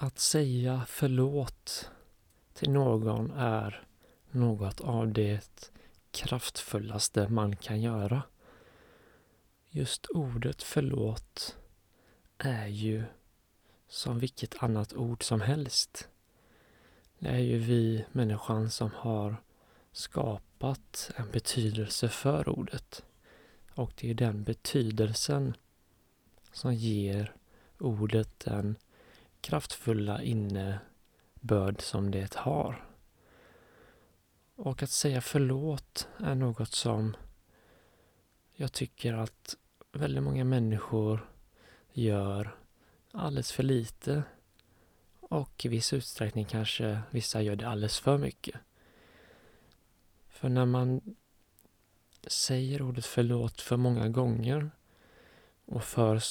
Att säga förlåt till någon är något av det kraftfullaste man kan göra. Just ordet förlåt är ju som vilket annat ord som helst. Det är ju vi, människan, som har skapat en betydelse för ordet. Och det är den betydelsen som ger ordet den kraftfulla innebörd som det har. Och att säga förlåt är något som jag tycker att väldigt många människor gör alldeles för lite. Och i viss utsträckning kanske vissa gör det alldeles för mycket. För när man säger ordet förlåt för många gånger och för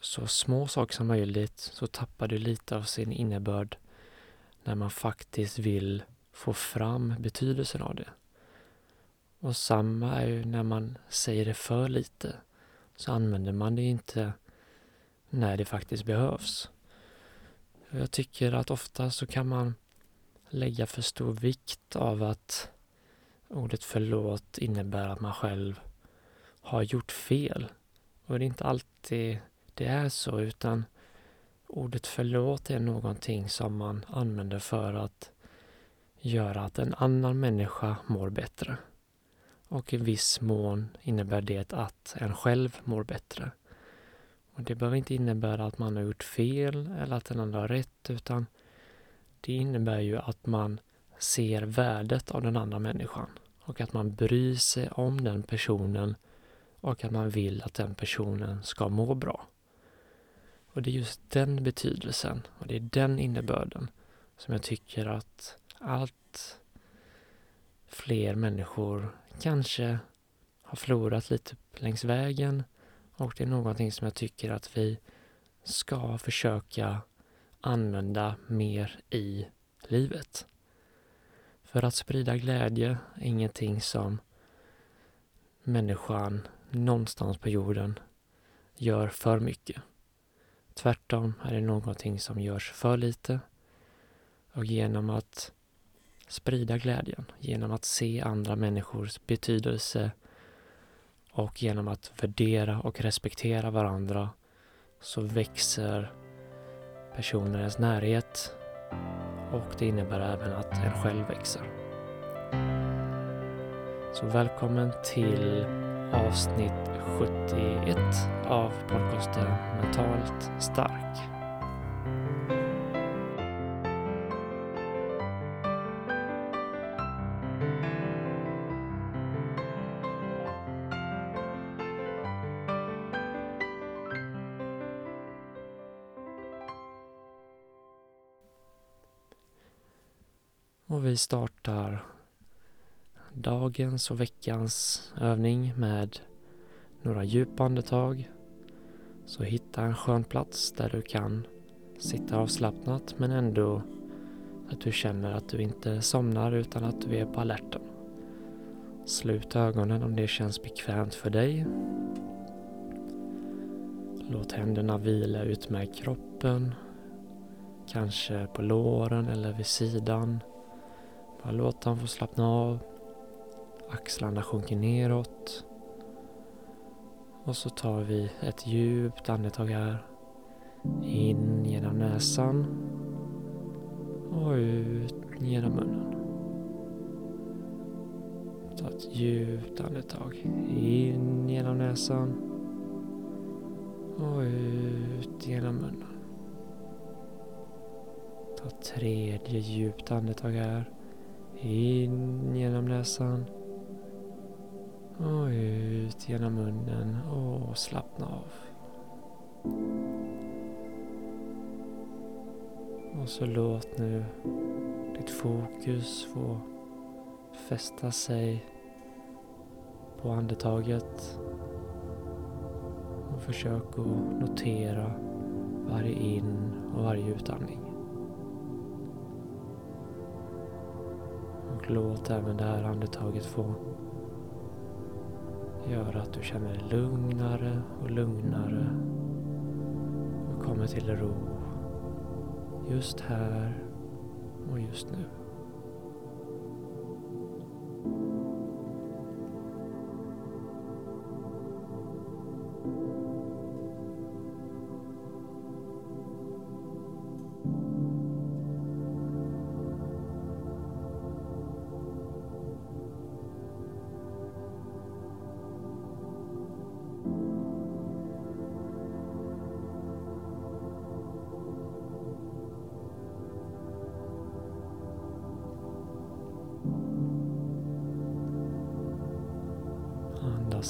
så små saker som möjligt så tappar du lite av sin innebörd när man faktiskt vill få fram betydelsen av det. Och samma är ju när man säger det för lite så använder man det inte när det faktiskt behövs. Jag tycker att ofta så kan man lägga för stor vikt av att ordet förlåt innebär att man själv har gjort fel. Och det är inte alltid det är så utan ordet förlåt är någonting som man använder för att göra att en annan människa mår bättre. Och i viss mån innebär det att en själv mår bättre. Och Det behöver inte innebära att man har gjort fel eller att den andra har rätt utan det innebär ju att man ser värdet av den andra människan och att man bryr sig om den personen och att man vill att den personen ska må bra. Och det är just den betydelsen och det är den innebörden som jag tycker att allt fler människor kanske har förlorat lite längs vägen och det är någonting som jag tycker att vi ska försöka använda mer i livet. För att sprida glädje är ingenting som människan någonstans på jorden gör för mycket. Tvärtom är det någonting som görs för lite och genom att sprida glädjen, genom att se andra människors betydelse och genom att värdera och respektera varandra så växer personernas närhet och det innebär även att en själv växer. Så välkommen till avsnitt 71 av podcasten Mentalt stark. Och vi startar dagens och veckans övning med några djupa andetag. Så hitta en skön plats där du kan sitta avslappnat men ändå att du känner att du inte somnar utan att du är på alerten. Slut ögonen om det känns bekvämt för dig. Låt händerna vila ut med kroppen. Kanske på låren eller vid sidan. Bara låt dem få slappna av. Axlarna sjunker neråt. Och så tar vi ett djupt andetag här. In genom näsan. Och ut genom munnen. Ta ett djupt andetag. In genom näsan. Och ut genom munnen. Ta ett tredje djupt andetag här. In genom näsan. Genom munnen och slappna av. Och så låt nu ditt fokus få fästa sig på andetaget. Och försök att notera varje in och varje utandning. Och låt även det här andetaget få göra att du känner dig lugnare och lugnare och kommer till ro Just här och just nu.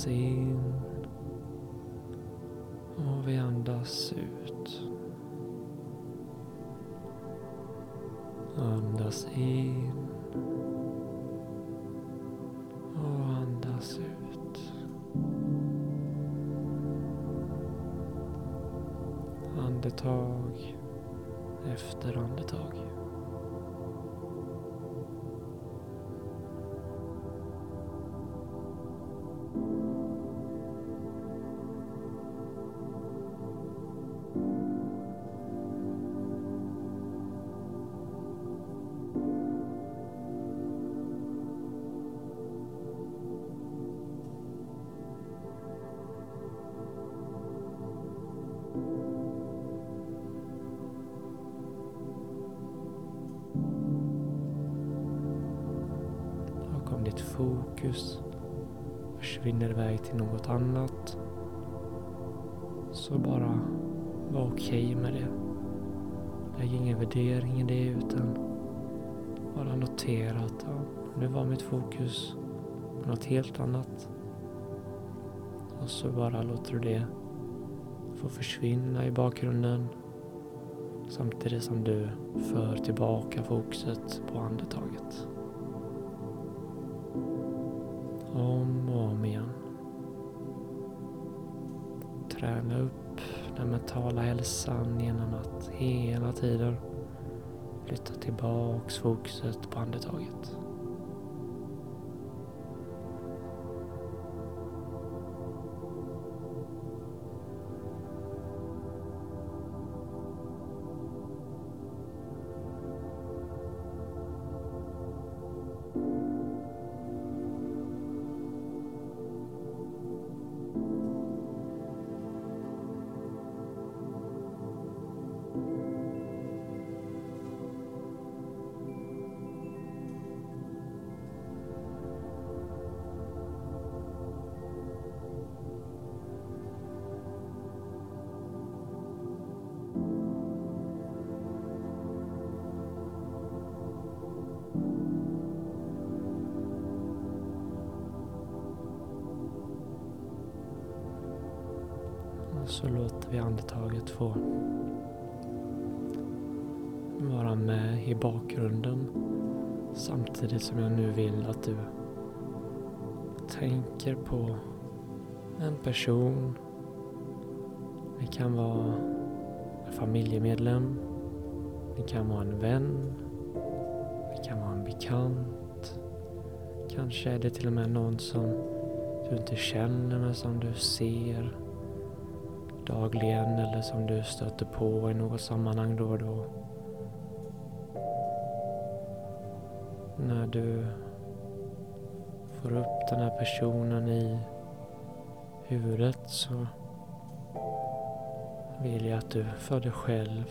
Andas in. Och vi andas ut. Andas in. Och andas ut. Andetag efter andetag. Om ditt fokus försvinner iväg till något annat så bara var okej med det. Lägg ingen värdering i det utan bara notera att ja, nu var mitt fokus på något helt annat. Och så bara låter du det få försvinna i bakgrunden samtidigt som du för tillbaka fokuset på andetaget. Om och om igen. Träna upp den mentala hälsan genom att hela tiden flytta tillbaks fokuset på andetaget. Så låter vi andetaget få vara med i bakgrunden samtidigt som jag nu vill att du tänker på en person. Det kan vara en familjemedlem. Det kan vara en vän. Det kan vara en bekant. Kanske är det till och med någon som du inte känner men som du ser dagligen eller som du stöter på i något sammanhang då och då. När du får upp den här personen i huvudet så vill jag att du för dig själv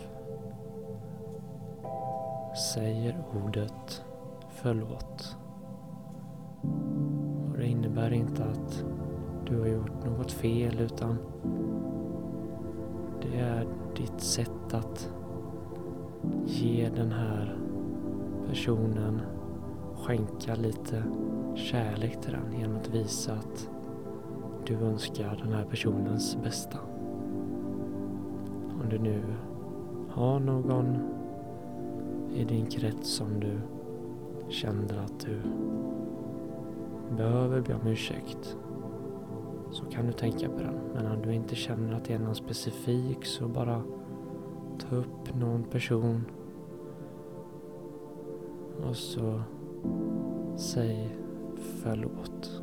säger ordet förlåt. Och det innebär inte att du har gjort något fel utan det är ditt sätt att ge den här personen, skänka lite kärlek till den genom att visa att du önskar den här personens bästa. Om du nu har någon i din krets som du känner att du behöver be om ursäkt så kan du tänka på den. Men om du inte känner att det är någon specifik så bara ta upp någon person och så säg förlåt.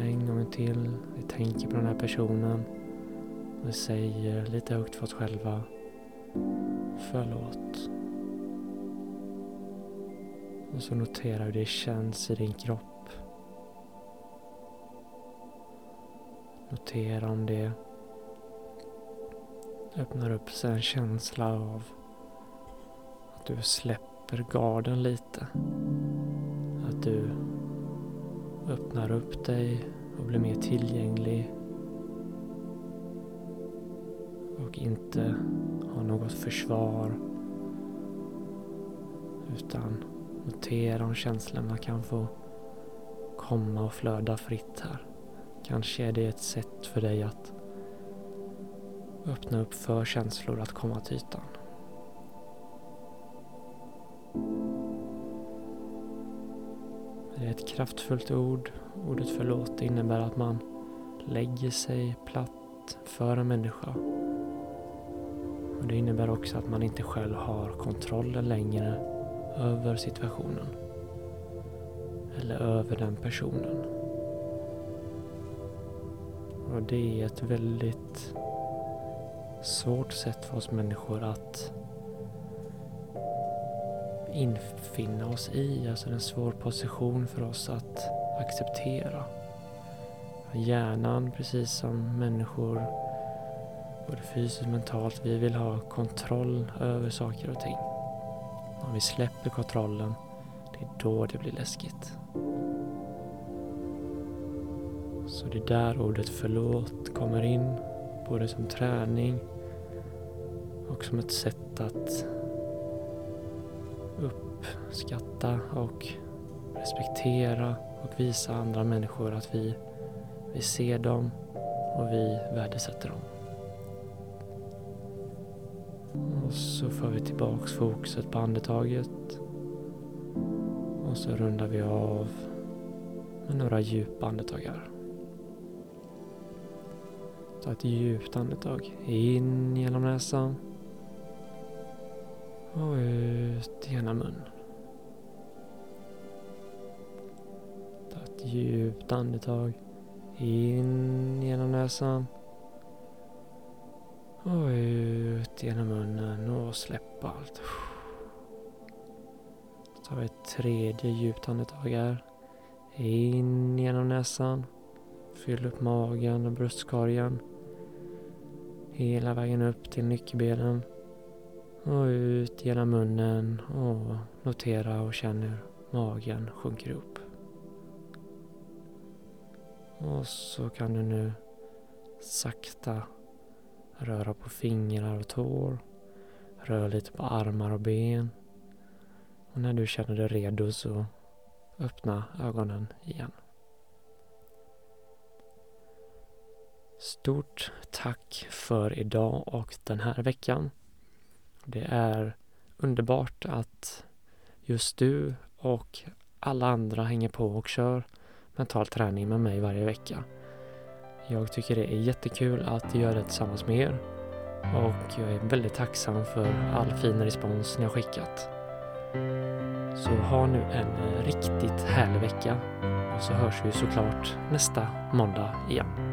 En gång till. Vi tänker på den här personen och Vi säger lite högt för oss själva Förlåt. Och så notera hur det känns i din kropp. Notera om det öppnar upp sig en känsla av att du släpper garden lite. Att du öppnar upp dig och blir mer tillgänglig och inte har något försvar utan notera om känslorna kan få komma och flöda fritt här. Kanske är det ett sätt för dig att öppna upp för känslor att komma till ytan. Det är ett kraftfullt ord. Ordet förlåt innebär att man lägger sig platt för en människa. Och Det innebär också att man inte själv har kontrollen längre över situationen. Eller över den personen. Och det är ett väldigt svårt sätt för oss människor att infinna oss i. Alltså en svår position för oss att acceptera. Hjärnan, precis som människor, både fysiskt och mentalt, vi vill ha kontroll över saker och ting. Om vi släpper kontrollen, det är då det blir läskigt. Så det är där ordet förlåt kommer in, både som träning och som ett sätt att uppskatta och respektera och visa andra människor att vi, vi ser dem och vi värdesätter dem. Och så för vi tillbaks fokuset på andetaget. Och så rundar vi av med några djupa andetag här. Ta ett djupt andetag in genom näsan och ut genom munnen. Ta ett djupt andetag in genom näsan och ut genom munnen och släpp allt. Så tar vi ett tredje djupt andetag här. In genom näsan. Fyll upp magen och bröstkorgen. Hela vägen upp till nyckelbenen. Och ut genom munnen och notera och känn hur magen sjunker upp. Och så kan du nu sakta röra på fingrar och tår. Rör lite på armar och ben. Och när du känner dig redo så öppna ögonen igen. Stort tack för idag och den här veckan. Det är underbart att just du och alla andra hänger på och kör mental träning med mig varje vecka. Jag tycker det är jättekul att göra det tillsammans med er och jag är väldigt tacksam för all fin respons ni har skickat. Så ha nu en riktigt härlig vecka och så hörs vi såklart nästa måndag igen.